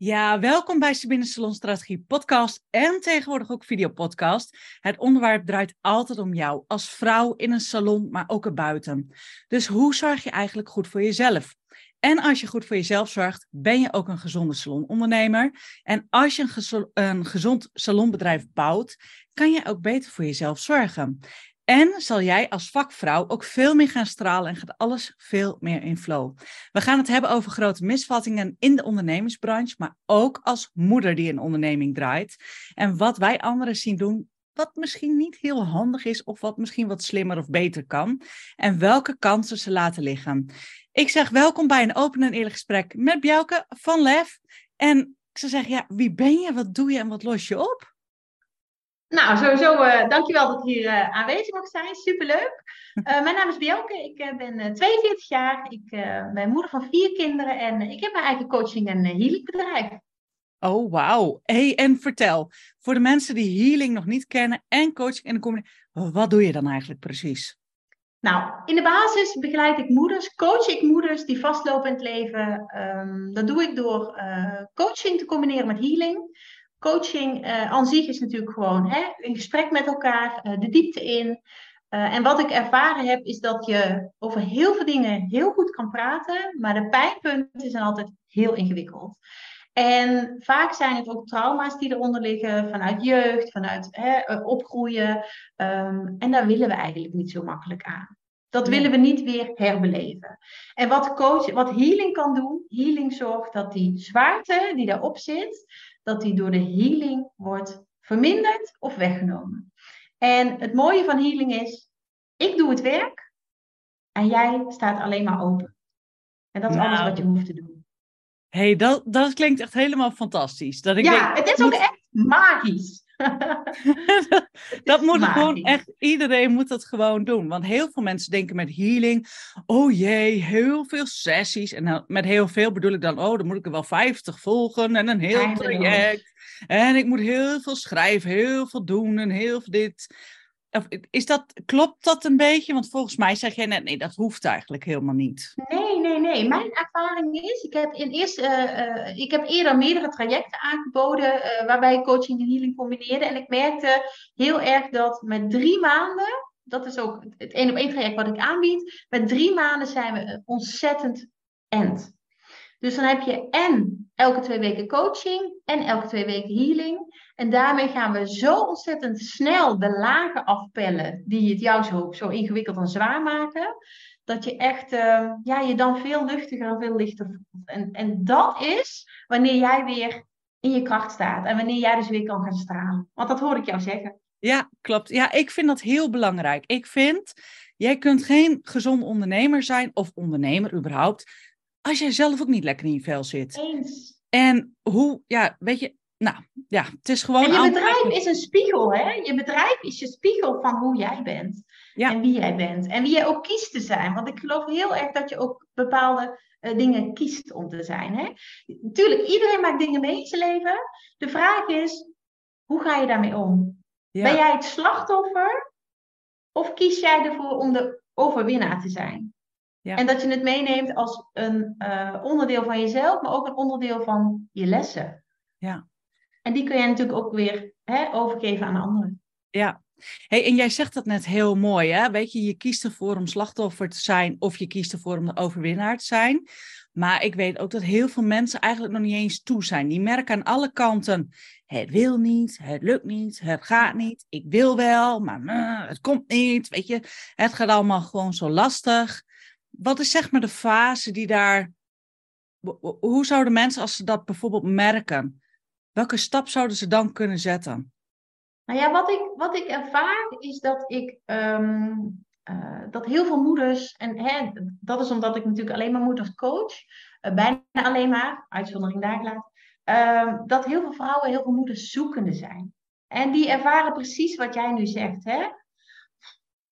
Ja, welkom bij Sabine Salon Strategie podcast en tegenwoordig ook videopodcast. Het onderwerp draait altijd om jou als vrouw in een salon, maar ook erbuiten. Dus hoe zorg je eigenlijk goed voor jezelf? En als je goed voor jezelf zorgt, ben je ook een gezonde salonondernemer. En als je een, een gezond salonbedrijf bouwt, kan je ook beter voor jezelf zorgen. En zal jij als vakvrouw ook veel meer gaan stralen en gaat alles veel meer in flow. We gaan het hebben over grote misvattingen in de ondernemingsbranche, maar ook als moeder die een onderneming draait. En wat wij anderen zien doen, wat misschien niet heel handig is of wat misschien wat slimmer of beter kan. En welke kansen ze laten liggen. Ik zeg welkom bij een open en eerlijk gesprek met Bjauke van Lef. En zou zeggen, ja, wie ben je, wat doe je en wat los je op? Nou, sowieso uh, dankjewel dat ik hier uh, aanwezig mag zijn. Superleuk. Uh, mijn naam is Bjelke. Ik ben 42 jaar. Ik ben moeder van vier kinderen en ik heb mijn eigen coaching- en healingbedrijf. Oh, wauw. Hey, en vertel, voor de mensen die healing nog niet kennen en coaching en combinatie, wat doe je dan eigenlijk precies? Nou, in de basis begeleid ik moeders, coach ik moeders die vastlopen in het leven. Um, dat doe ik door coaching te combineren met healing. Coaching uh, aan zich is natuurlijk gewoon hè, een gesprek met elkaar, uh, de diepte in. Uh, en wat ik ervaren heb, is dat je over heel veel dingen heel goed kan praten, maar de pijnpunten zijn altijd heel ingewikkeld. En vaak zijn het ook trauma's die eronder liggen, vanuit jeugd, vanuit hè, opgroeien. Um, en daar willen we eigenlijk niet zo makkelijk aan. Dat willen we niet weer herbeleven. En wat, coach, wat healing kan doen, healing zorgt dat die zwaarte die daarop zit, dat die door de healing wordt verminderd of weggenomen. En het mooie van healing is, ik doe het werk en jij staat alleen maar open. En dat is alles wat je hoeft te doen. hey, dat, dat klinkt echt helemaal fantastisch. Dat ik ja, het is ook echt magisch. dat moet gewoon echt, iedereen moet dat gewoon doen. Want heel veel mensen denken met healing, oh jee, heel veel sessies. En met heel veel bedoel ik dan, oh, dan moet ik er wel 50 volgen en een heel traject. En ik moet heel veel schrijven, heel veel doen en heel veel dit. Is dat, klopt dat een beetje? Want volgens mij zeg jij net, nee, dat hoeft eigenlijk helemaal niet. Nee, nee, nee. Mijn ervaring is, ik heb, in eerst, uh, ik heb eerder meerdere trajecten aangeboden uh, waarbij coaching en healing combineerde. En ik merkte heel erg dat met drie maanden, dat is ook het één op één traject wat ik aanbied, met drie maanden zijn we ontzettend end. Dus dan heb je en elke twee weken coaching en elke twee weken healing. En daarmee gaan we zo ontzettend snel de lagen afpellen die het jou zo, zo ingewikkeld en zwaar maken. Dat je echt uh, ja, je dan veel luchtiger en veel lichter voelt. En, en dat is wanneer jij weer in je kracht staat. En wanneer jij dus weer kan gaan stralen. Want dat hoor ik jou zeggen. Ja, klopt. Ja, ik vind dat heel belangrijk. Ik vind, jij kunt geen gezond ondernemer zijn of ondernemer überhaupt, als jij zelf ook niet lekker in je vel zit. Eens. En hoe, ja, weet je, nou ja, het is gewoon. En je bedrijf is een spiegel, hè? Je bedrijf is je spiegel van hoe jij bent. Ja. En wie jij bent. En wie jij ook kiest te zijn. Want ik geloof heel erg dat je ook bepaalde uh, dingen kiest om te zijn. Hè? Tuurlijk, iedereen maakt dingen mee in zijn leven. De vraag is, hoe ga je daarmee om? Ja. Ben jij het slachtoffer? Of kies jij ervoor om de overwinnaar te zijn? Ja. En dat je het meeneemt als een uh, onderdeel van jezelf, maar ook een onderdeel van je lessen. Ja. En die kun je natuurlijk ook weer hè, overgeven aan anderen. Ja. Hey, en jij zegt dat net heel mooi, hè? Weet je, je kiest ervoor om slachtoffer te zijn of je kiest ervoor om de overwinnaar te zijn. Maar ik weet ook dat heel veel mensen eigenlijk nog niet eens toe zijn. Die merken aan alle kanten, het wil niet, het lukt niet, het gaat niet, ik wil wel, maar uh, het komt niet. Weet je, het gaat allemaal gewoon zo lastig. Wat is zeg maar de fase die daar. Hoe zouden mensen, als ze dat bijvoorbeeld merken, welke stap zouden ze dan kunnen zetten? Nou ja, wat ik, wat ik ervaar is dat ik. Um, uh, dat heel veel moeders, en hè, dat is omdat ik natuurlijk alleen maar moeders coach, uh, bijna alleen maar, uitzondering daar gelaten, uh, dat heel veel vrouwen, heel veel moeders zoekende zijn. En die ervaren precies wat jij nu zegt. Hè?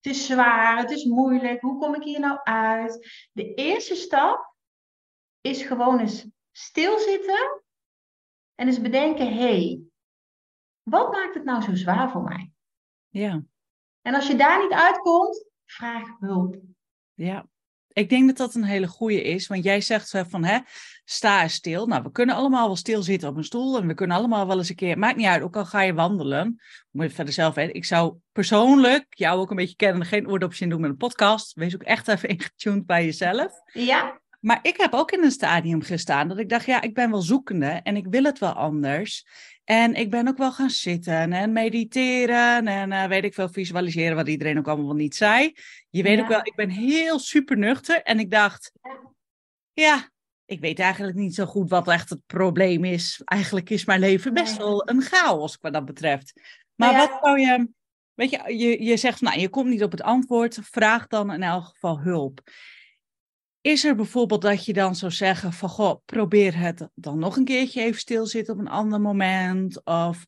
Het is zwaar, het is moeilijk, hoe kom ik hier nou uit? De eerste stap is gewoon eens stilzitten en eens bedenken, hé, hey, wat maakt het nou zo zwaar voor mij? Ja. En als je daar niet uitkomt, vraag hulp. Ja. Ik denk dat dat een hele goede is, want jij zegt van, hè, sta stil. Nou, we kunnen allemaal wel stilzitten op een stoel en we kunnen allemaal wel eens een keer, maakt niet uit, ook al ga je wandelen, moet je verder zelf weten. Ik zou persoonlijk jou ook een beetje kennen, geen oordopjes doen met een podcast. Wees ook echt even ingetuned bij jezelf. Ja. Maar ik heb ook in een stadium gestaan dat ik dacht, ja, ik ben wel zoekende en ik wil het wel anders. En ik ben ook wel gaan zitten en mediteren en uh, weet ik veel, visualiseren, wat iedereen ook allemaal niet zei. Je weet ook wel, ik ben heel super nuchter en ik dacht, ja, ik weet eigenlijk niet zo goed wat echt het probleem is. Eigenlijk is mijn leven best wel een chaos wat dat betreft. Maar ja. wat zou je, weet je, je, je zegt, nou, je komt niet op het antwoord, vraag dan in elk geval hulp. Is er bijvoorbeeld dat je dan zou zeggen van, goh, probeer het dan nog een keertje even stilzitten op een ander moment? Of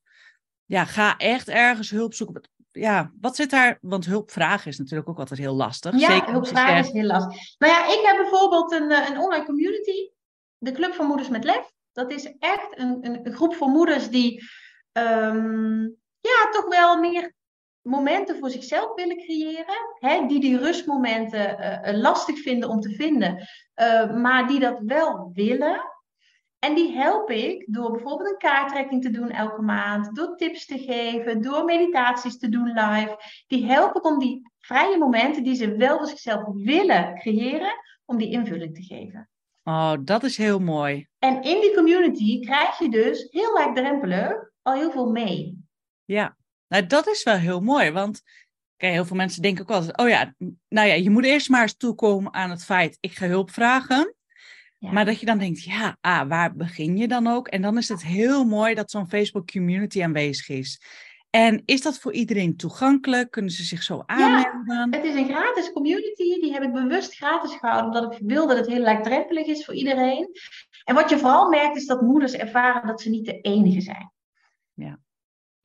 ja, ga echt ergens hulp zoeken. Ja, wat zit daar? Want hulp vragen is natuurlijk ook altijd heel lastig. Ja, Zeker hulp vragen is heel lastig. Nou ja, ik heb bijvoorbeeld een, eh, een online community, de Club van Moeders met Lef. Dat is echt een, een, een groep van moeders die um, ja, toch wel meer momenten voor zichzelf willen creëren, hè, die die rustmomenten uh, lastig vinden om te vinden, uh, maar die dat wel willen. En die help ik door bijvoorbeeld een kaarttrekking te doen elke maand, door tips te geven, door meditaties te doen live. Die help ik om die vrije momenten die ze wel voor zichzelf willen creëren, om die invulling te geven. Oh, dat is heel mooi. En in die community krijg je dus heel laagdrempelig al heel veel mee. Ja, nou, dat is wel heel mooi, want kijk, heel veel mensen denken ook altijd, oh ja, nou ja, je moet eerst maar eens toekomen aan het feit, ik ga hulp vragen. Ja. Maar dat je dan denkt, ja, ah, waar begin je dan ook? En dan is het heel mooi dat zo'n Facebook community aanwezig is. En is dat voor iedereen toegankelijk? Kunnen ze zich zo aanmelden? Ja, het is een gratis community. Die heb ik bewust gratis gehouden, omdat ik wil dat het heel laagdrempelig is voor iedereen. En wat je vooral merkt, is dat moeders ervaren dat ze niet de enige zijn.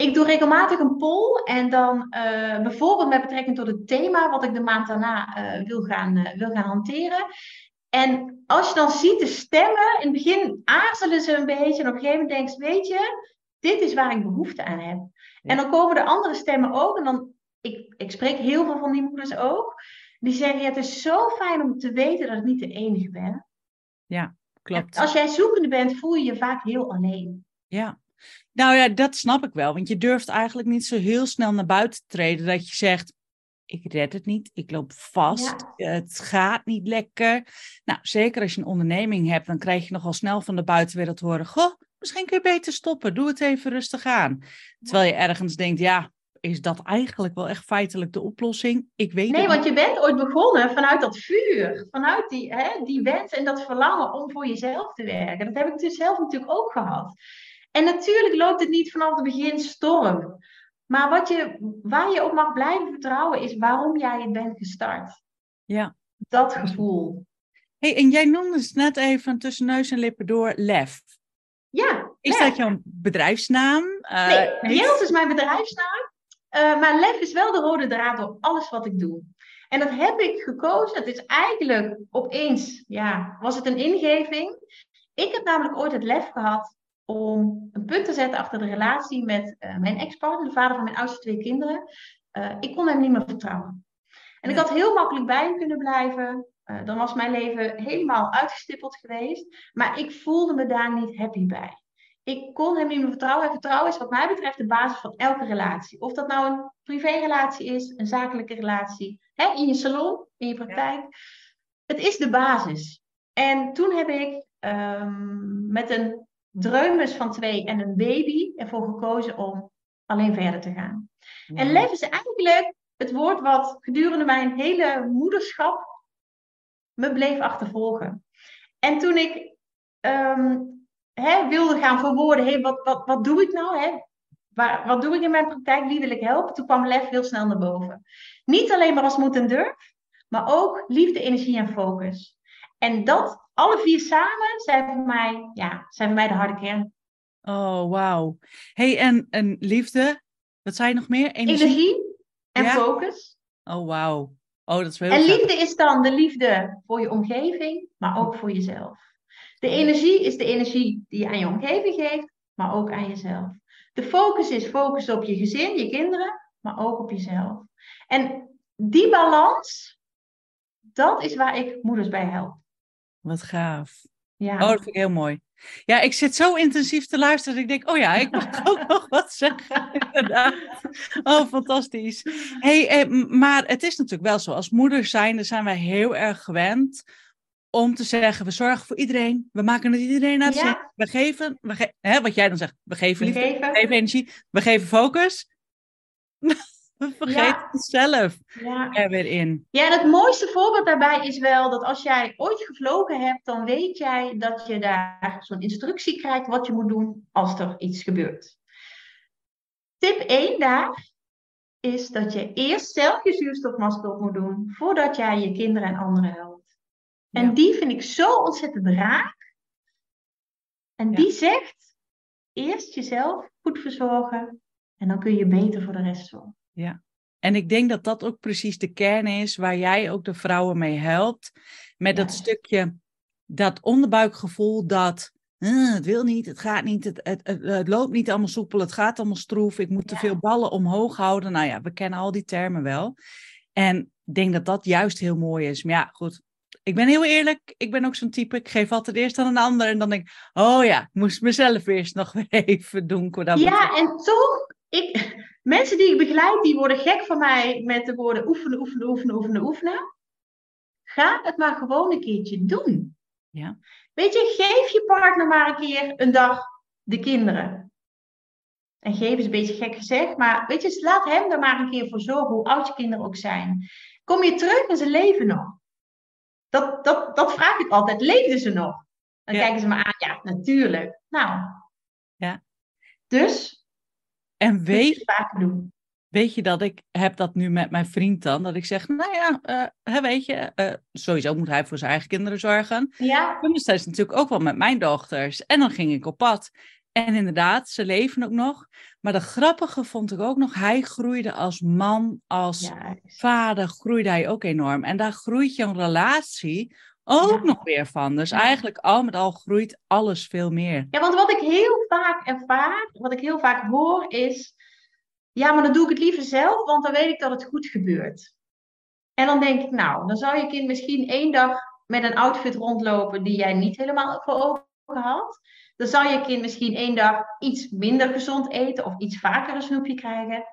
Ik doe regelmatig een poll en dan uh, bijvoorbeeld met betrekking tot het thema wat ik de maand daarna uh, wil, gaan, uh, wil gaan hanteren. En als je dan ziet de stemmen, in het begin aarzelen ze een beetje en op een gegeven moment denk je, weet je, dit is waar ik behoefte aan heb. Ja. En dan komen de andere stemmen ook en dan, ik, ik spreek heel veel van die moeders ook, die zeggen, ja, het is zo fijn om te weten dat ik niet de enige ben. Ja, klopt. En als jij zoekende bent, voel je je vaak heel alleen. Ja, nou ja, dat snap ik wel. Want je durft eigenlijk niet zo heel snel naar buiten te treden dat je zegt, ik red het niet, ik loop vast, ja. het gaat niet lekker. Nou, zeker als je een onderneming hebt, dan krijg je nogal snel van de buitenwereld te horen, goh, misschien kun je beter stoppen, doe het even rustig aan. Terwijl je ergens denkt, ja, is dat eigenlijk wel echt feitelijk de oplossing? Ik weet nee, want je bent ooit begonnen vanuit dat vuur, vanuit die, hè, die wens en dat verlangen om voor jezelf te werken. Dat heb ik dus zelf natuurlijk ook gehad. En natuurlijk loopt het niet vanaf het begin storm. Maar wat je, waar je op mag blijven vertrouwen is waarom jij het bent gestart. Ja. Dat gevoel. hey, en jij noemde het net even tussen neus en lippen door LEF. Ja. Is lef. dat jouw bedrijfsnaam? Uh, nee, Jels is mijn bedrijfsnaam. Uh, maar LEF is wel de rode draad door alles wat ik doe. En dat heb ik gekozen. Het is eigenlijk opeens, ja, was het een ingeving. Ik heb namelijk ooit het lef gehad om een punt te zetten achter de relatie met uh, mijn ex-partner, de vader van mijn oudste twee kinderen. Uh, ik kon hem niet meer vertrouwen. En ik had heel makkelijk bij hem kunnen blijven. Uh, dan was mijn leven helemaal uitgestippeld geweest. Maar ik voelde me daar niet happy bij. Ik kon hem niet meer vertrouwen. En vertrouwen is wat mij betreft de basis van elke relatie. Of dat nou een privérelatie is, een zakelijke relatie, hè, in je salon, in je praktijk. Ja. Het is de basis. En toen heb ik um, met een dreumes van twee en een baby ervoor gekozen om alleen verder te gaan. En lef is eigenlijk het woord wat gedurende mijn hele moederschap me bleef achtervolgen. En toen ik um, hè, wilde gaan verwoorden, hey, wat, wat, wat doe ik nou? Hè? Waar, wat doe ik in mijn praktijk? Wie wil ik helpen? Toen kwam lef heel snel naar boven. Niet alleen maar als moet en durf, maar ook liefde, energie en focus. En dat alle vier samen zijn voor mij, ja, zijn voor mij de harde kern. Oh, wauw. hey, en, en liefde, wat zei je nog meer? Energie, Energie en ja? focus. Oh, wauw. Oh, dat is heel En liefde is dan de liefde voor je omgeving, maar ook voor jezelf. De energie is de energie die je aan je omgeving geeft, maar ook aan jezelf. De focus is focus op je gezin, je kinderen, maar ook op jezelf. En die balans, dat is waar ik moeders bij help. Wat gaaf. Ja. Oh, dat vind ik heel mooi. Ja, ik zit zo intensief te luisteren dat ik denk, oh ja, ik mag ook nog wat zeggen. Inderdaad. Oh, fantastisch. Hey, eh, maar het is natuurlijk wel zo, als moeders zijn, zijn wij heel erg gewend om te zeggen, we zorgen voor iedereen, we maken het iedereen naar zin, Ja. we geven, we ge- hè, wat jij dan zegt, we geven We liefde, geven. we geven energie, we geven focus. We vergeten Ja. het zelf Ja. er weer in. Ja, en het mooiste voorbeeld daarbij is wel dat als jij ooit gevlogen hebt, dan weet jij dat je daar zo'n instructie krijgt wat je moet doen als er iets gebeurt. Tip 1 daar is dat je eerst zelf je zuurstofmasker op moet doen voordat jij je kinderen en anderen helpt. En Ja. die vind ik zo ontzettend raak. En die zegt eerst jezelf goed verzorgen en dan kun je beter voor de rest zorgen. En ik denk dat dat ook precies de kern is waar jij ook de vrouwen mee helpt. Met dat stukje, dat onderbuikgevoel dat "Eh, het wil niet, het gaat niet, het, het, het, het loopt niet allemaal soepel, het gaat allemaal stroef, ik moet te Ja. veel ballen omhoog houden. Nou ja, we kennen al die termen wel. En ik denk dat dat juist heel mooi is. Maar ja, goed. Ik ben heel eerlijk, ik ben ook zo'n type, ik geef altijd eerst aan een ander en dan denk ik, oh ja, ik moest mezelf eerst nog weer even doen. Ja, en toch, ik, mensen die ik begeleid, die worden gek van mij met de woorden oefenen, oefenen, oefenen, oefenen, oefenen. Ga het maar gewoon een keertje doen. Ja. Weet je, geef je partner maar een keer een dag de kinderen. En geef is een beetje gek gezegd, maar weet je, laat hem er maar een keer voor zorgen, hoe oud je kinderen ook zijn. Kom je terug en ze leven nog. Dat, dat, dat vraag ik altijd, leefden ze nog? Dan Ja. kijken ze me aan, ja, natuurlijk. Nou. Ja. Dus, En weet weet vaker doen. Weet je dat ik heb dat nu met mijn vriend dan? Dat ik zeg, nou ja, eh, weet je, eh, sowieso moet hij voor zijn eigen kinderen zorgen. Ja, En dat is natuurlijk ook wel met mijn dochters. En dan ging ik op pad. En inderdaad, ze leven ook nog. Maar de grappige vond ik ook nog, hij groeide als man, als ja. vader, groeide hij ook enorm. En daar groeit je een relatie ook nog weer van. Dus eigenlijk al met al groeit alles veel meer. ja, want wat ik heel vaak ervaar, wat ik heel vaak hoor, is: ja, maar dan doe ik het liever zelf, want dan weet ik dat het goed gebeurt. En dan denk ik, nou, dan zou je kind misschien één dag met een outfit rondlopen die jij niet helemaal voor ogen had. Dan zou je kind misschien één dag iets minder gezond eten of iets vaker een snoepje krijgen.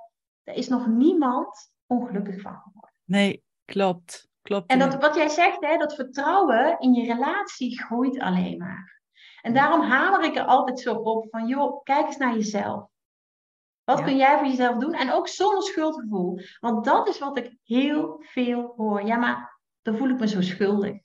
Daar is nog niemand ongelukkig van geworden. Nee, klopt. Klopt. En dat, wat jij zegt, hè, dat vertrouwen in je relatie groeit alleen maar. En daarom hamer ik er altijd zo op van, joh, kijk eens naar jezelf. Wat Ja. kun jij voor jezelf doen? En ook zonder schuldgevoel. Want dat is wat ik heel veel hoor. Ja, maar dan voel ik me zo schuldig.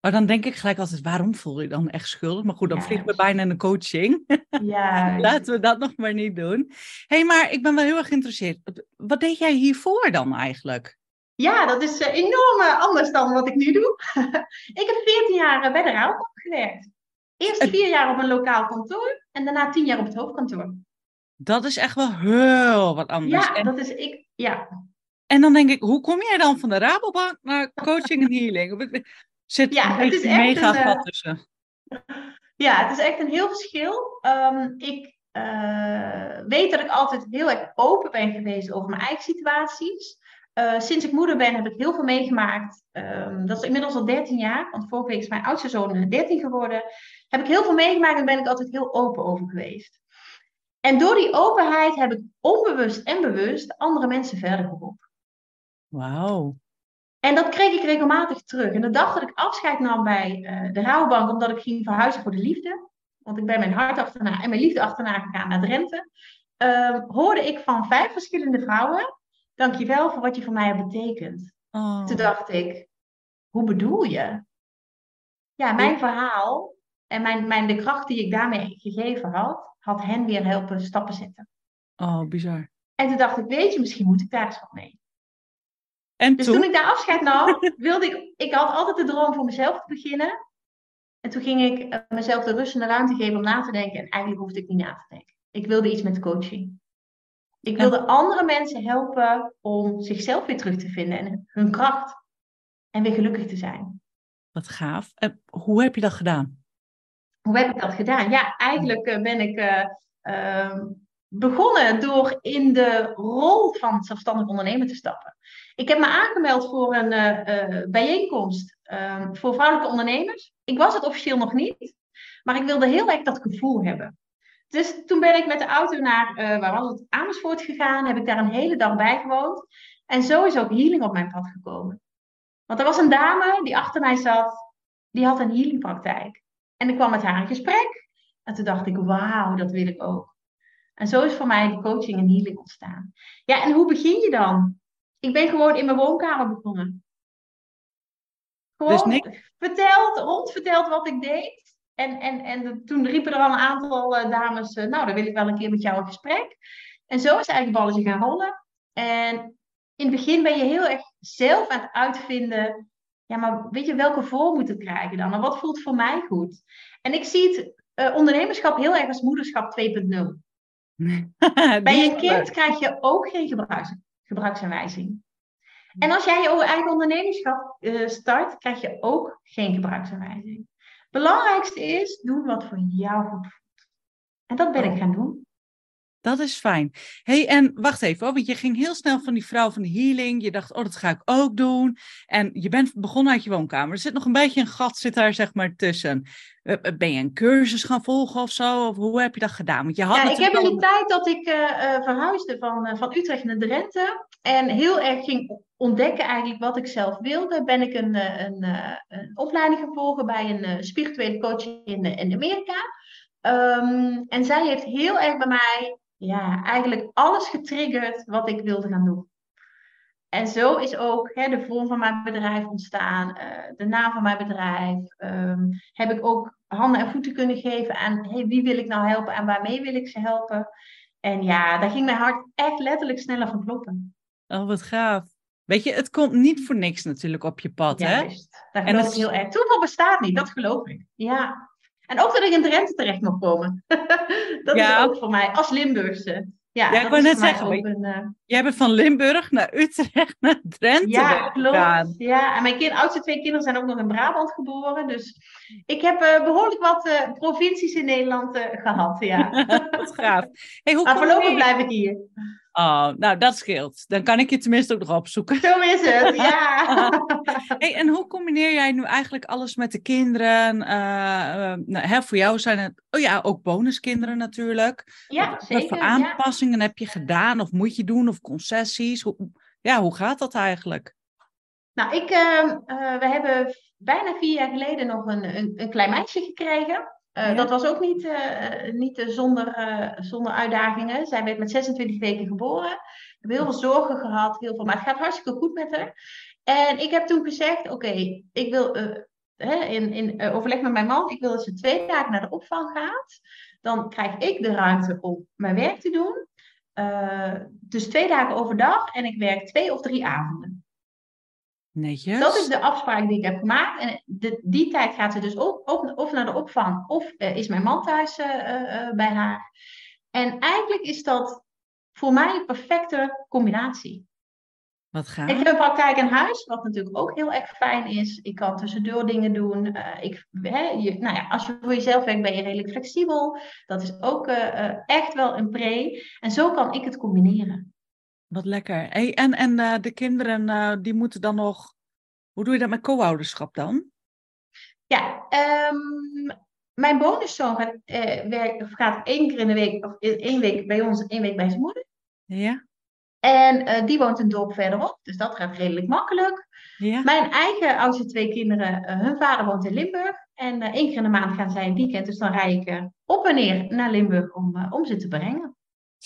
Maar dan denk ik gelijk altijd, waarom voel je dan echt schuldig? Maar goed, dan vliegen we bijna in de coaching. Ja, Laten we dat nog maar niet doen. Hé, hey, maar ik ben wel heel erg geïnteresseerd. Wat deed jij hiervoor dan eigenlijk? Ja dat is eh, enorm eh, anders dan wat ik nu doe. ik heb 14 jaar eh, bij de Rouwbank gewerkt. Eerst vier jaar op een lokaal kantoor en daarna tien jaar op het hoofdkantoor. Dat is echt wel heel wat anders. Ja, En, dat is ik. Ja, en dan denk ik, hoe kom jij dan van de Rabobank naar coaching en healing? Zit Ja, het is echt mega een, gat tussen. Ja, het is echt een heel verschil. Ehm, ik weet dat ik altijd heel erg open ben geweest over mijn eigen situaties. Eh, sinds ik moeder ben, heb ik heel veel meegemaakt. Ehm, dat is inmiddels al 13 jaar, want vorige week is mijn oudste zoon 13 geworden. Heb ik heel veel meegemaakt en ben ik altijd heel open over geweest. En door die openheid heb ik onbewust en bewust andere mensen verder geholpen. Wauw. En dat kreeg ik regelmatig terug. En de dag dat ik afscheid nam bij eh, de Rouwbank, omdat ik ging verhuizen voor de liefde, want ik ben mijn hart achterna en mijn liefde achterna gegaan naar Drenthe, ehm, hoorde ik van vijf verschillende vrouwen, dankjewel voor wat je voor mij hebt betekend. Oh. Toen dacht ik, hoe bedoel je? Ja, mijn verhaal en mijn, mijn, de kracht die ik daarmee gegeven had, had hen weer helpen stappen zetten. oh, bizar. En toen dacht ik, weet je, misschien moet ik daar eens wat mee. En Dus toen? toen ik daar afscheid nam, wilde ik, ik had altijd de droom voor mezelf te beginnen. En toen ging ik eh, mezelf de rust en de ruimte geven om na te denken. En eigenlijk hoefde ik niet na te denken. Ik wilde iets met coaching. Ik wilde andere mensen helpen om zichzelf weer terug te vinden en hun kracht. En weer gelukkig te zijn. Wat gaaf. En hoe heb je dat gedaan? Hoe heb ik dat gedaan? Ja, eigenlijk eh, ben ik eh, ehm, begonnen door in de rol van zelfstandig ondernemer te stappen. Ik heb me aangemeld voor een uh, bijeenkomst ehm, voor vrouwelijke ondernemers. Ik was het officieel nog niet, maar ik wilde heel erg dat gevoel hebben. Dus toen ben ik met de auto naar, uh, waar was het, Amersfoort gegaan. Heb ik daar een hele dag bij gewoond. En zo is ook healing op mijn pad gekomen. Want er was een dame die achter mij zat, die had een healingpraktijk. En ik kwam met haar in gesprek. En toen dacht ik, wauw, dat wil ik ook. En zo is voor mij de coaching en healing ontstaan. Ja, en hoe begin je dan? Ik ben gewoon in mijn woonkamer begonnen. Gewoon dus verteld, rondverteld wat ik deed. En, en, en toen riepen er al een aantal uh, dames, uh, nou, dan wil ik wel een keer met jou een gesprek. En zo is eigenlijk balletje gaan rollen. En in het begin ben je heel erg zelf aan het uitvinden, ja, maar weet je, welke vorm moet het krijgen dan? En wat voelt voor mij goed? En ik zie het uh, ondernemerschap heel erg als moederschap 2.0. Bij een kind krijg je ook geen gebruiks, gebruiksaanwijzing. En als jij je eigen ondernemerschap start, krijg je ook geen gebruiksaanwijzing belangrijkste is doen wat voor jou goed voelt. En dat ben ik oh. gaan doen. Dat is fijn. hey, en wacht even, want je ging heel snel van die vrouw van de healing. Je dacht, oh, dat ga ik ook doen. En je bent begonnen uit je woonkamer. Er zit nog een beetje een gat zit daar, zeg maar, tussen. Eh, eh, ben je een cursus gaan volgen of zo? Of hoe heb je dat gedaan? Want je had ja, ik heb in die tijd dat ik uh, verhuisde van, van Utrecht naar Drenthe. En heel erg ging ontdekken eigenlijk wat ik zelf wilde. Ben ik een, een, een opleiding gevolgd bij een spirituele coach in, in Amerika. Um, en zij heeft heel erg bij mij ja, eigenlijk alles getriggerd wat ik wilde gaan doen. En zo is ook hè, de vorm van mijn bedrijf ontstaan, uh, de naam van mijn bedrijf. Um, heb ik ook handen en voeten kunnen geven aan hey, wie wil ik nou helpen en waarmee wil ik ze helpen. En ja, daar ging mijn hart echt letterlijk sneller van kloppen. Oh, wat gaaf. Weet je, het komt niet voor niks natuurlijk op je pad, ja, hè? Juist. Daar geloof ik heel erg. Toeval bestaat niet, dat geloof ik. Ja. En ook dat ik in Drenthe terecht mag komen. dat is ook voor mij, als Limburgse. Ja, ja ik wou net zeggen, een, uh... jij bent van Limburg naar Utrecht naar Drenthe Ja, klopt. Ja, en mijn kind, oudste twee kinderen zijn ook nog in Brabant geboren. Dus ik heb uh, behoorlijk wat uh, provincies in Nederland gehad, ja. wat gaaf. Hey, hoe maar voorlopig blijf ik hier. Oh, nou dat scheelt. Dan kan ik je tenminste ook nog opzoeken. Zo is het, ja. hey, en hoe combineer jij nu eigenlijk alles met de kinderen? Uh, nou, hè, voor jou zijn het, oh ja, ook bonuskinderen natuurlijk. Ja, wat, zeker. Wat voor aanpassingen heb je gedaan of moet je doen of concessies? Hoe, ja, hoe gaat dat eigenlijk? Nou, ik, uh, we hebben bijna vier jaar geleden nog een, een, een klein meisje gekregen. Uh, Dat was ook niet, uh, niet zonder, uh, zonder uitdagingen. Zij werd met 26 weken geboren. Ik heb heel veel zorgen gehad, heel veel, maar het gaat hartstikke goed met haar. En ik heb toen gezegd: Oké, ik wil hè, in, in overleg met mijn man, ik wil dat ze twee dagen naar de opvang gaat. Dan krijg ik de ruimte om mijn werk te doen. dus twee dagen overdag en ik werk twee of drie avonden. Netjes. Dat is de afspraak die ik heb gemaakt. En de, die tijd gaat ze dus of, of, naar de opvang of uh, is mijn man thuis uh, uh, bij haar. En eigenlijk is dat voor mij een perfecte combinatie. Wat gaaf. Ik heb een praktijk in huis, wat natuurlijk ook heel erg fijn is. Ik kan tussendoor dingen doen. ik, hè, je, nou ja, als je voor jezelf werkt, ben je redelijk flexibel. Dat is ook echt wel een pre. En zo kan ik het combineren. Wat lekker. Hey, en en uh, de kinderen, uh, die moeten dan nog. Hoe doe je dat met co-ouderschap dan? Ja, um, mijn bonuszoon gaat, uh, werk, gaat één keer in de week, of één week bij ons, één week bij zijn moeder. Ja. En die woont een dorp verderop, dus dat gaat redelijk makkelijk. Ja. Mijn eigen oudste twee kinderen, hun vader woont in Limburg. En één keer in de maand gaan zij een weekend, dus dan rij ik op en neer naar Limburg om, om ze te brengen.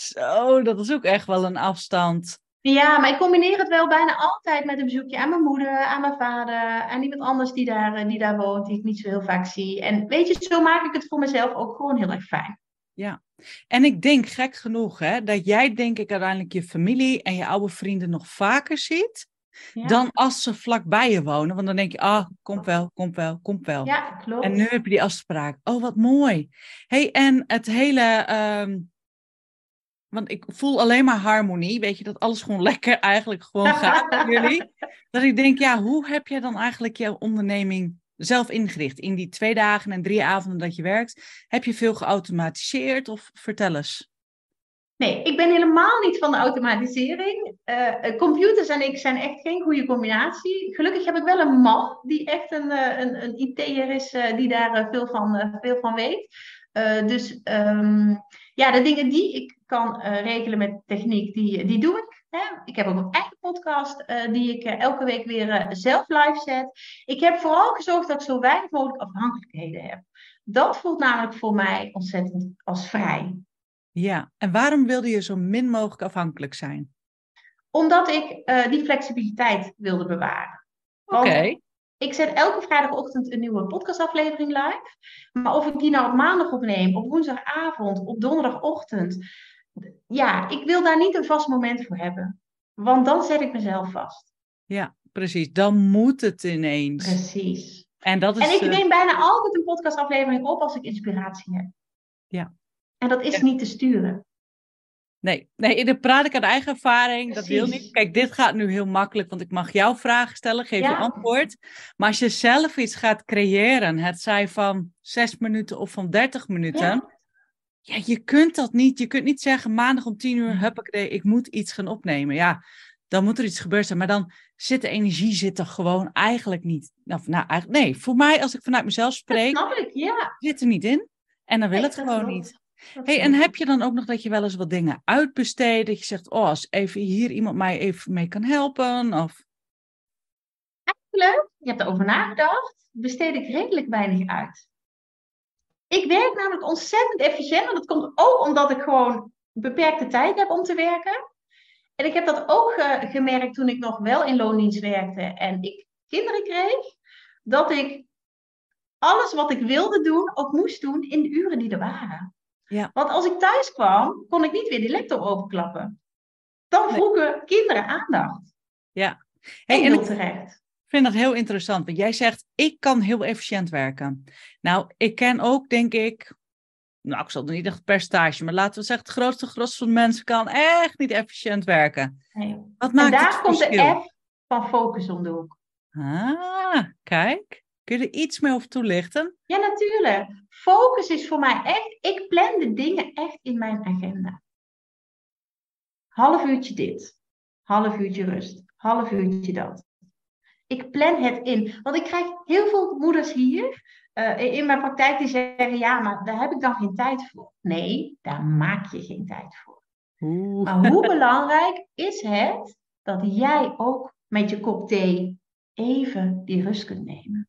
Zo, dat is ook echt wel een afstand. Ja, maar ik combineer het wel bijna altijd met een bezoekje aan mijn moeder, aan mijn vader, aan iemand anders die daar, eh, die daar woont, die ik niet zo heel vaak zie. En weet je, zo maak ik het voor mezelf ook gewoon heel erg fijn. Ja, en ik denk gek genoeg hè, dat jij denk ik uiteindelijk je familie en je oude vrienden nog vaker ziet. Dan als ze vlakbij je wonen. Want dan denk je, ah, komt wel, komt wel, komt wel. Ja, klopt. En nu heb je die afspraak. Oh, wat mooi. hey, en het hele ehm, want ik voel alleen maar harmonie. Weet je, dat alles gewoon lekker eigenlijk gewoon gaat jullie. Dat ik denk, ja, hoe heb jij dan eigenlijk jouw onderneming zelf ingericht? In die twee dagen en drie avonden dat je werkt, heb je veel geautomatiseerd of vertel eens? Nee, ik ben helemaal niet van de automatisering. Uh, computers en ik zijn echt geen goede combinatie. Gelukkig heb ik wel een man die echt een, uh, een, een IT'er is, uh, die daar veel, van, veel van weet. dus um, ja, de dingen die ik kan regelen met techniek, die, die doe ik. Hè? Ik heb ook een eigen podcast die ik elke week weer zelf live zet. Ik heb vooral gezorgd dat ik zo weinig mogelijk afhankelijkheden heb. Dat voelt namelijk voor mij ontzettend als vrij. Ja, en waarom wilde je zo min mogelijk afhankelijk zijn? Omdat ik uh, die flexibiliteit wilde bewaren. Oké. Ik zet elke vrijdagochtend een nieuwe podcastaflevering live. Maar of ik die nou op maandag opneem, op woensdagavond, op donderdagochtend. Ja, ik wil daar niet een vast moment voor hebben. Want dan zet ik mezelf vast. Ja, precies. Dan moet het ineens. Precies. En, dat is, en ik neem bijna altijd een podcastaflevering op als ik inspiratie heb. Ja. En dat is niet te sturen. Nee, nee, dan praat ik uit eigen ervaring. Dat wil niet. Kijk, dit gaat nu heel makkelijk, want ik mag jouw vragen stellen, geef je antwoord. Maar als je zelf iets gaat creëren, het zij van zes minuten of van dertig minuten, ja. Ja. je kunt dat niet. Je kunt niet zeggen maandag om tien uur, huppakee, ik moet iets gaan opnemen. Ja, dan moet er iets gebeuren zijn. Maar dan zit de energie zit er gewoon eigenlijk niet. Nou, nou eigenlijk, nee, voor mij, als ik vanuit mezelf spreek, dat snap ik, ja. zit er niet in. En dan wil het gewoon niet. Hey, en heb je dan ook nog dat je wel eens wat dingen uitbesteedt? Dat je zegt, oh, als even hier iemand mij even mee kan helpen? Of... Eigenlijk, je hebt erover nagedacht, besteed ik redelijk weinig uit. Ik werk namelijk ontzettend efficiënt. En dat komt ook omdat ik gewoon beperkte tijd heb om te werken. En ik heb dat ook gemerkt toen ik nog wel in loondienst werkte en ik kinderen kreeg. Dat ik alles wat ik wilde doen, ook moest doen in de uren die er waren. Ja. Want als ik thuis kwam, kon ik niet weer die laptop openklappen. Dan vroegen kinderen aandacht. Ja. Hey, en heel terecht. Ik vind dat heel interessant, want jij zegt, ik kan heel efficiënt werken. Nou, ik ken ook, denk ik, nou, ik zal er niet echt percentage, maar laten we zeggen, het grootste gros van mensen kan echt niet efficiënt werken. Nee. Wat maakt en daar komt de F van focus om de hoek. Ah, kijk. Kun je er iets meer over toelichten? Ja, natuurlijk. Focus is voor mij echt, ik plan de dingen echt in mijn agenda. Half uurtje dit, half uurtje rust, half uurtje dat. Ik plan het in. Want ik krijg heel veel moeders hier uh, in mijn praktijk die zeggen: ja, maar daar heb ik dan geen tijd voor. Nee, daar maak je geen tijd voor. Oeh. Maar hoe belangrijk is het dat jij ook met je kop thee even die rust kunt nemen?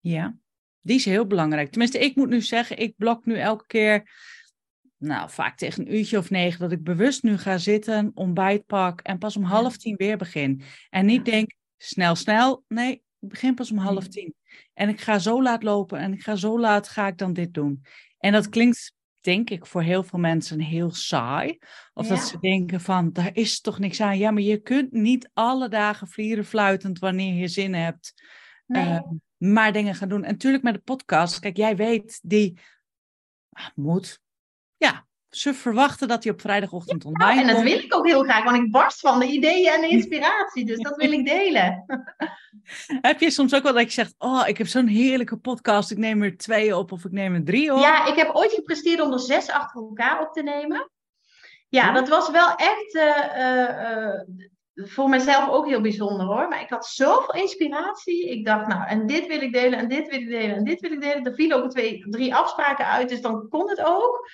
Ja, die is heel belangrijk. Tenminste, ik moet nu zeggen, ik blok nu elke keer, nou vaak tegen een uurtje of negen, dat ik bewust nu ga zitten, ontbijt pak en pas om half tien weer begin. En niet denk, snel, snel. Nee, ik begin pas om half tien. En ik ga zo laat lopen en ik ga zo laat ga ik dan dit doen. En dat klinkt, denk ik, voor heel veel mensen heel saai. Of dat ze denken van, daar is toch niks aan. Ja, maar je kunt niet alle dagen vlieren fluitend wanneer je zin hebt. Nee. Uh, maar dingen gaan doen. En natuurlijk met de podcast, kijk, jij weet, die ah, moet, ja, ze verwachten dat hij op vrijdagochtend ja, online En dat wil ik ook heel graag, want ik barst van de ideeën en de inspiratie. Dus dat wil ik delen. heb je soms ook wel dat je zegt, oh, ik heb zo'n heerlijke podcast, ik neem er twee op of ik neem er drie op? Ja, ik heb ooit gepresteerd om er zes achter elkaar op te nemen. Ja, dat was wel echt uh, voor mezelf ook heel bijzonder hoor. Maar ik had zoveel inspiratie. Ik dacht, nou, en dit wil ik delen, en dit wil ik delen, en dit wil ik delen. Er vielen ook twee, drie afspraken uit, dus dan kon het ook.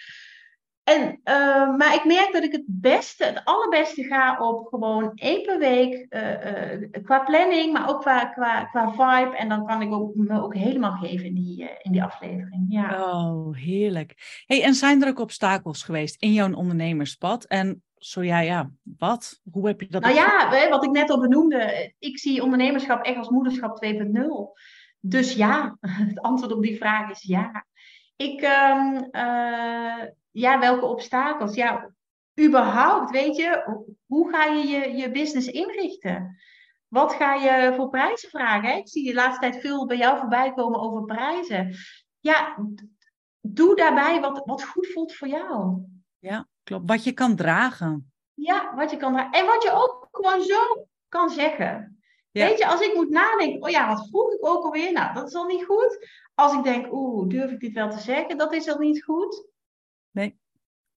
En, uh, maar ik merk dat ik het beste, het allerbeste ga op gewoon één per week. Uh, uh, qua planning, maar ook qua, qua, qua vibe. En dan kan ik ook, me ook helemaal geven in die, in die aflevering. Ja. Oh, heerlijk. Hey, en zijn er ook obstakels geweest in jouw ondernemerspad? En zo ja, ja, wat? Hoe heb je dat? Nou ja, wat ik net al benoemde, ik zie ondernemerschap echt als moederschap 2.0. Dus ja, het antwoord op die vraag is ja. Ik, um, uh, ja, welke obstakels? Ja, überhaupt, weet je, hoe ga je je, je business inrichten? Wat ga je voor prijzen vragen? Ik zie de laatste tijd veel bij jou voorbij komen over prijzen. Ja, doe daarbij wat, wat goed voelt voor jou. Ja, klopt. Wat je kan dragen. Ja, wat je kan dragen. En wat je ook gewoon zo kan zeggen. Weet je, als ik moet nadenken, oh ja, wat vroeg ik ook alweer? Nou, dat is al niet goed. Als ik denk, oeh, durf ik dit wel te zeggen? Dat is al niet goed. Nee.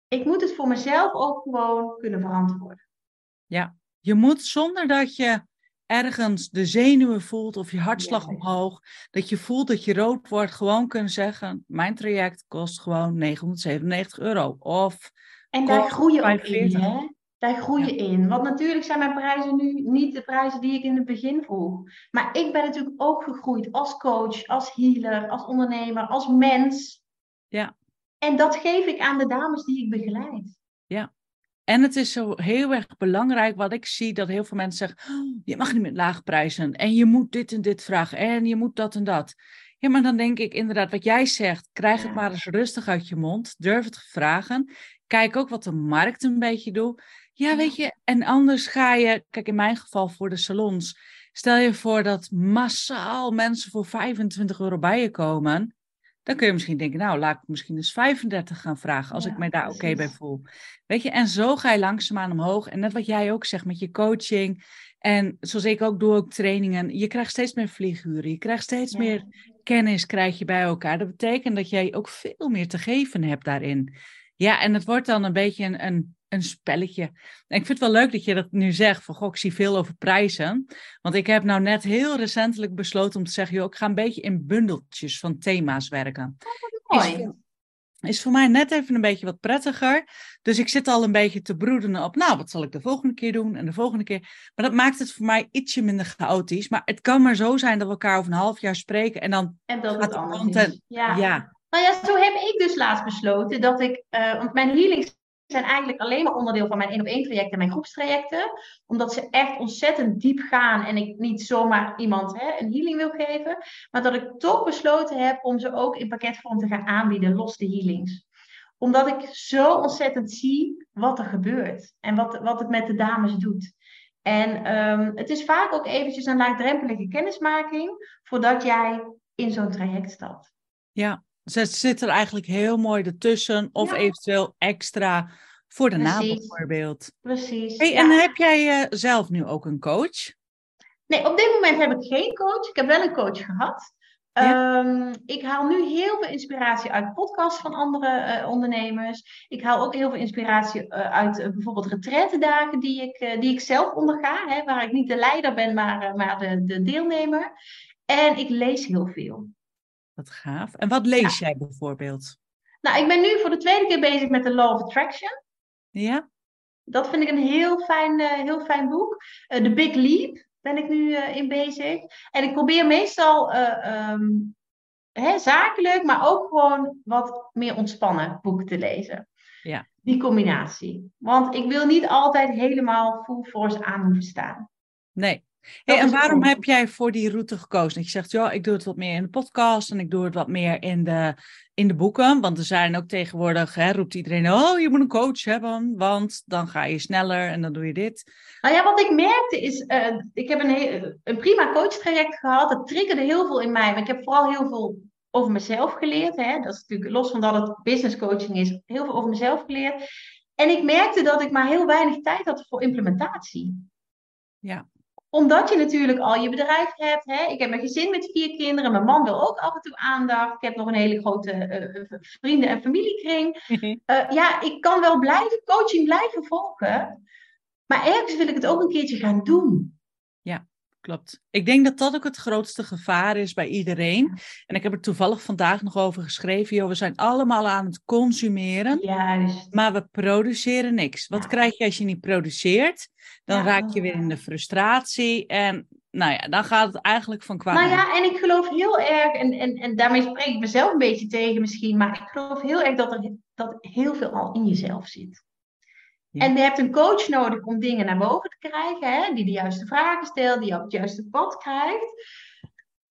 ik moet het voor mezelf ook gewoon kunnen verantwoorden. Ja, je moet zonder dat je ergens de zenuwen voelt of je hartslag Ja. omhoog, dat je voelt dat je rood wordt, gewoon kunnen zeggen: Mijn traject kost gewoon 997 euro. Of En daar Kost groei je ook in, 45. hè? Daar groei je in. Want natuurlijk zijn mijn prijzen nu niet de prijzen die ik in het begin vroeg. Maar ik ben natuurlijk ook gegroeid als coach, als healer, als ondernemer, als mens. Ja. En dat geef ik aan de dames die ik begeleid. En het is zo heel erg belangrijk wat ik zie, dat heel veel mensen zeggen, "Oh, je mag niet met lage prijzen en je moet dit en dit vragen en je moet dat en dat. Ja, maar dan denk ik inderdaad, wat jij zegt, krijg het Ja. maar eens rustig uit je mond, durf het te vragen. Kijk ook wat de markt een beetje doet. Ja, weet je, en anders ga je, kijk in mijn geval voor de salons, stel je voor dat massaal mensen voor 25 euro bij je komen. Dan kun je misschien denken, nou, laat ik misschien eens 35 gaan vragen als Ja, ik mij daar oké bij voel. Weet je, en zo ga je langzaamaan omhoog. En net wat jij ook zegt met je coaching. En zoals ik ook doe, ook trainingen. Je krijgt steeds meer vlieguren. Je krijgt steeds Ja. meer kennis krijg je bij elkaar. Dat betekent dat jij ook veel meer te geven hebt daarin. Ja, en het wordt dan een beetje een, een, een spelletje. En ik vind het wel leuk dat je dat nu zegt. Van, goh, ik zie veel over prijzen. Want ik heb nou net heel recentelijk besloten om te zeggen... Joh, ik ga een beetje in bundeltjes van thema's werken. Is Mooi. voor, is voor mij net even een beetje wat prettiger. Dus ik zit al een beetje te broeden op, nou, wat zal ik de volgende keer doen en de volgende keer. Maar dat maakt het voor mij ietsje minder chaotisch. Maar het kan maar zo zijn dat we elkaar over een half jaar spreken en dan, En dat Gaat het de anders content- is. Ja. ja, Nou ja, zo heb ik dus laatst besloten dat ik, eh, want mijn healings zijn eigenlijk alleen maar onderdeel van mijn één op één trajecten en mijn groepstrajecten. Omdat ze echt ontzettend diep gaan en ik niet zomaar iemand hè, een healing wil geven. Maar dat ik toch besloten heb om ze ook in pakketvorm te gaan aanbieden, los de healings. Omdat ik zo ontzettend zie wat er gebeurt en wat, wat het met de dames doet. En ehm, het is vaak ook eventjes een laagdrempelige kennismaking voordat jij in zo'n traject stapt. ja. Het zit er eigenlijk heel mooi ertussen of Ja. eventueel extra voor de naam bijvoorbeeld. Precies. Hey, ja. En heb jij eh, zelf nu ook een coach? Nee, op dit moment heb ik geen coach. Ik heb wel een coach gehad. Ehm, ik haal nu heel veel inspiratie uit podcasts van andere eh, ondernemers. Ik haal ook heel veel inspiratie eh, uit eh, bijvoorbeeld retretendagen die ik, die ik zelf onderga. Hè, waar ik niet de leider ben, maar, maar de, de deelnemer. En ik lees heel veel. Wat gaaf. En wat lees jij bijvoorbeeld? Nou, ik ben nu voor de tweede keer bezig met de Law of Attraction. Ja? Dat vind ik een heel fijn, eh, heel fijn boek. Eh, The Big Leap ben ik nu eh, in bezig. En ik probeer meestal eh, ehm, hè, zakelijk, maar ook gewoon wat meer ontspannen boeken te lezen. Ja. Die combinatie. Want ik wil niet altijd helemaal full force aan hoeven staan. Nee. Hey, en waarom goed. heb jij voor die route gekozen? Dat je zegt, ja, ik doe het wat meer in de podcast en ik doe het wat meer in de, in de boeken. Want er zijn ook tegenwoordig, hè, roept iedereen, oh, je moet een coach hebben, want dan ga je sneller en dan doe je dit. Nou ja, wat ik merkte is, eh, ik heb een, heel- een prima coachtraject gehad. Dat triggerde heel veel in mij. Maar ik heb vooral heel veel over mezelf geleerd. Hè? Dat is natuurlijk los van dat het business coaching is, heel veel over mezelf geleerd. En ik merkte dat ik maar heel weinig tijd had voor implementatie. Ja. Omdat je natuurlijk al je bedrijf hebt. Hè? Ik heb een gezin met vier kinderen. Mijn man wil ook af en toe aandacht. Ik heb nog een hele grote eh, eh, vrienden- en familiekring. Eh, ja, ik kan wel blijven coaching blijven volgen. Maar ergens wil ik het ook een keertje gaan doen. Klopt. Ik denk dat dat ook het grootste gevaar is bij iedereen. En ik heb er toevallig vandaag nog over geschreven. Joh, we zijn allemaal aan het consumeren. Juist. Maar we produceren niks. Wat Ja. krijg je als je niet produceert? Dan Ja. raak je weer in de frustratie. En nou ja, dan gaat het eigenlijk van kwaad. Nou ja, en ik geloof heel erg, en, en, en daarmee spreek ik mezelf een beetje tegen misschien, maar ik geloof heel erg dat er dat heel veel al in jezelf zit. Ja. En je hebt een coach nodig om dingen naar boven te krijgen, hè, die de juiste vragen stelt, die jou op het juiste pad krijgt.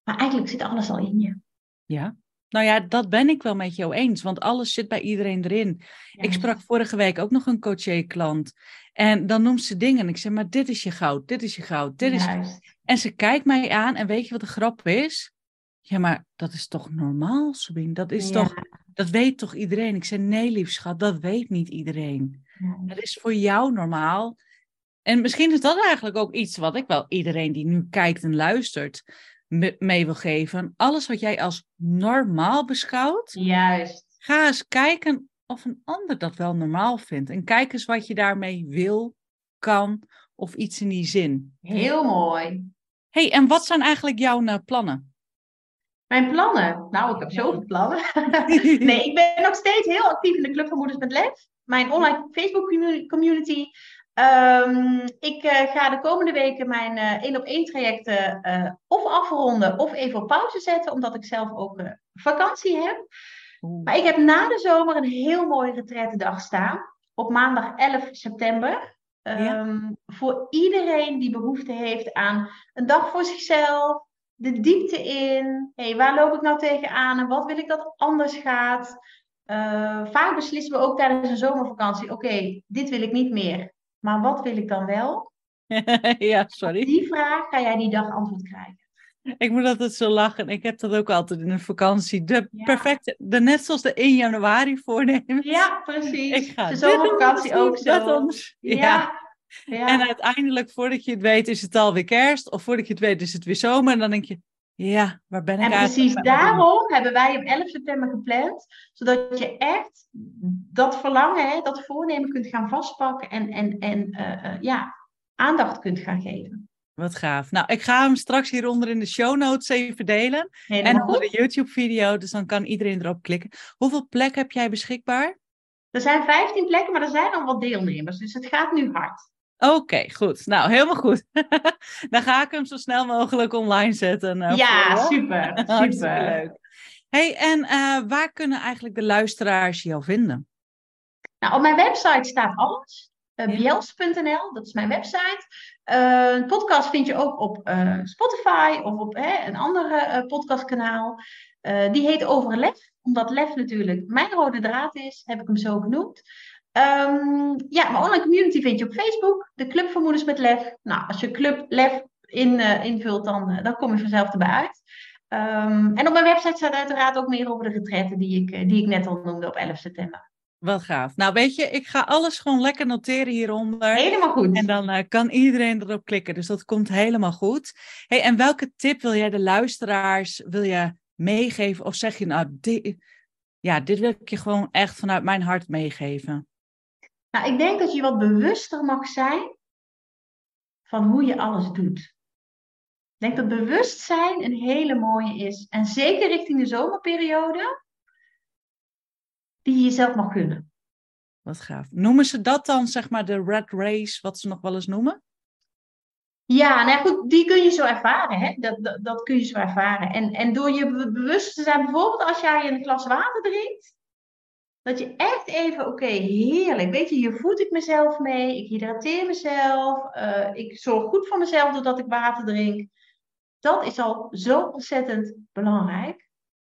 Maar eigenlijk zit alles al in je. Ja. Nou ja, dat ben ik wel met jou eens, want alles zit bij iedereen erin. Ik sprak vorige week ook nog een coaché-klant. En dan noemt ze dingen. En ik zeg, maar dit is je goud, dit is je goud, dit is... Juist. En ze kijkt mij aan en weet je wat de grap is? Ja, maar dat is toch normaal, Sabine? Dat is Ja. toch... Dat weet toch iedereen? Ik zei, nee, lief schat, dat weet niet iedereen. Dat is voor jou normaal. En misschien is dat eigenlijk ook iets wat ik wel iedereen die nu kijkt en luistert me- mee wil geven. Alles wat jij als normaal beschouwt, Juist. ga eens kijken of een ander dat wel normaal vindt. En kijk eens wat je daarmee wil, kan of iets in die zin. Heel mooi. hey, en wat zijn eigenlijk jouw uh, plannen? Mijn plannen? Nou, ik heb zoveel plannen. nee, ik ben nog steeds heel actief in de Club van Moeders met Lef. Mijn online Facebook community. Um, ik uh, ga de komende weken mijn één op één trajecten uh, of afronden of even op pauze zetten, omdat ik zelf ook vakantie heb. Maar ik heb na de zomer een heel mooie retretendag staan. Op maandag 11 september. Um, Voor iedereen die behoefte heeft aan een dag voor zichzelf. De diepte in. hey, waar loop ik nou tegenaan en wat wil ik dat anders gaat? Uh, vaak beslissen we ook tijdens een zomervakantie: oké, dit wil ik niet meer. Maar wat wil ik dan wel? ja, sorry. Op die vraag ga jij die dag antwoord krijgen. Ik moet altijd zo lachen. Ik heb dat ook altijd in een vakantie. De perfecte, de, net zoals de 1 januari voornemen. Ja, precies. Ik ga de zomervakantie ook zo. Ja. ja. En uiteindelijk, voordat je het weet, is het alweer kerst. Of voordat je het weet, is het weer zomer. En dan denk je, ja, waar ben ik En precies daarom hebben wij op 11 september gepland. Zodat je echt dat verlangen, hè, dat voornemen kunt gaan vastpakken. En, en, en uh, uh, ja, aandacht kunt gaan geven. Wat gaaf. Nou, ik ga hem straks hieronder in de show notes even delen. en onder de YouTube-video, dus dan kan iedereen erop klikken. Hoeveel plekken heb jij beschikbaar? Er zijn 15 plekken, maar er zijn al wat deelnemers, dus het gaat nu hard. Oké, goed. Nou, helemaal goed. dan ga ik hem zo snel mogelijk online zetten. Uh, ja, super. Super leuk. Hey, en uh, waar kunnen eigenlijk de luisteraars jou vinden? Nou, op mijn website staat alles. Uh, Biels.nl, dat is mijn website. Uh, een podcast vind je ook op uh, Spotify of op hè, een andere podcastkanaal. die heet Over Lef, omdat lef natuurlijk mijn rode draad is, heb ik hem zo genoemd. Um, ja, mijn online community vind je op Facebook, de Club van Moeders met Lef. Nou, als je Club Lef in, invult, dan, dan kom je vanzelf erbij uit. Um, en op mijn website staat uiteraard ook meer over de retretten die ik, die ik net al noemde op 11 september. Wat gaaf. Nou, weet je, ik ga alles gewoon lekker noteren hieronder. Helemaal goed. En dan uh, kan iedereen erop klikken. Dus dat komt helemaal goed. Hey, en welke tip wil jij de luisteraars wil je meegeven? Of zeg je nou, dit, ja, dit wil ik je gewoon echt vanuit mijn hart meegeven? Nou, ik denk dat je wat bewuster mag zijn van hoe je alles doet. Ik denk dat bewustzijn een hele mooie is. En zeker richting de zomerperiode die je jezelf mag gunnen. Wat gaaf. Noemen ze dat dan, zeg maar, de red race, wat ze nog wel eens noemen? Ja, nou goed, die kun je zo ervaren. Hè? Dat, dat, dat kun je zo ervaren. En, en door je bewust te zijn, bijvoorbeeld als jij een glas water drinkt, dat je echt even, oké, heerlijk. Weet je, hier voed ik mezelf mee, ik hydrateer mezelf, uh, ik zorg goed voor mezelf doordat ik water drink. Dat is al zo ontzettend belangrijk.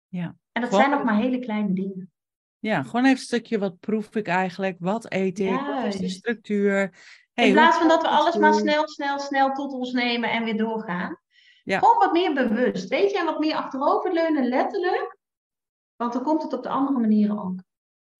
Ja. En dat zijn nog maar hele kleine dingen. Ja, gewoon even een stukje wat proef ik eigenlijk, wat eet ik, wat is de structuur. In plaats van dat we alles maar snel, snel, snel tot ons nemen en weer doorgaan. Ja. Gewoon wat meer bewust, weet je, en wat meer achteroverleunen, letterlijk. Want dan komt het op de andere manieren ook.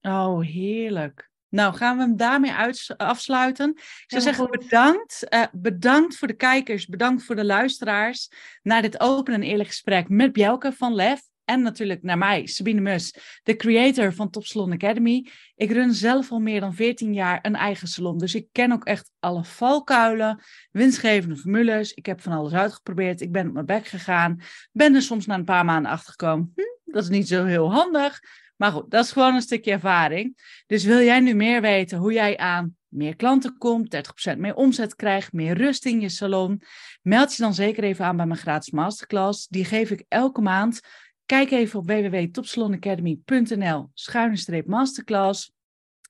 Oh, heerlijk. Nou, gaan we hem daarmee afsluiten. Ik zou zeggen, bedankt. Uh, bedankt voor de kijkers, bedankt voor de luisteraars. Naar dit open en eerlijk gesprek met Bjelke van Lef. En natuurlijk naar mij, Sabine Mus, de creator van Top Salon Academy. Ik run zelf al meer dan 14 jaar een eigen salon. Dus ik ken ook echt alle valkuilen, winstgevende formules. Ik heb van alles uitgeprobeerd. Ik ben op mijn bek gegaan. Ben er soms na een paar maanden achter gekomen. Hm, dat is niet zo heel handig. Maar goed, dat is gewoon een stukje ervaring. Dus wil jij nu meer weten hoe jij aan meer klanten komt, 30% meer omzet krijgt, meer rust in je salon, meld je dan zeker even aan bij mijn gratis masterclass. Die geef ik elke maand Kijk even op www.topsalonacademy.nl schuine masterclass.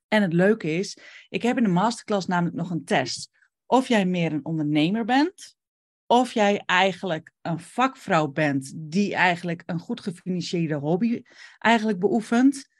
En het leuke is, ik heb in de masterclass namelijk nog een test. Of jij meer een ondernemer bent, of jij eigenlijk een vakvrouw bent die eigenlijk een goed gefinancierde hobby eigenlijk beoefent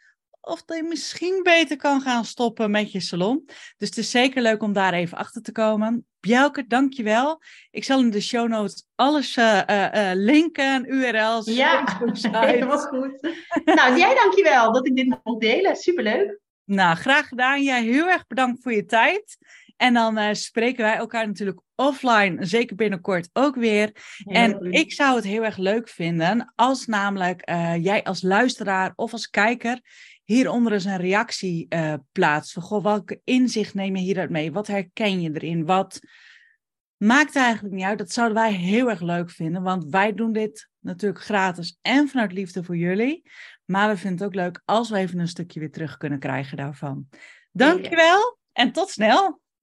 of dat je misschien beter kan gaan stoppen met je salon. Dus het is zeker leuk om daar even achter te komen. Bjelke, dankjewel. Ik zal in de show notes alles uh, uh, linken, URL's. Ja, helemaal goed. nou, jij dankjewel dat ik dit mocht delen. Superleuk. Nou, graag gedaan. Jij heel erg bedankt voor je tijd. En dan uh, spreken wij elkaar natuurlijk offline, zeker binnenkort ook weer. en ik zou het heel erg leuk vinden als namelijk jij als luisteraar of als kijker hieronder eens een reactie uh, plaatsen. Goh, welke inzicht neem je hieruit mee? Wat herken je erin? Wat maakt eigenlijk niet uit? Dat zouden wij heel erg leuk vinden, want wij doen dit natuurlijk gratis en vanuit liefde voor jullie. Maar we vinden het ook leuk als we even een stukje weer terug kunnen krijgen daarvan. Dankjewel en tot snel!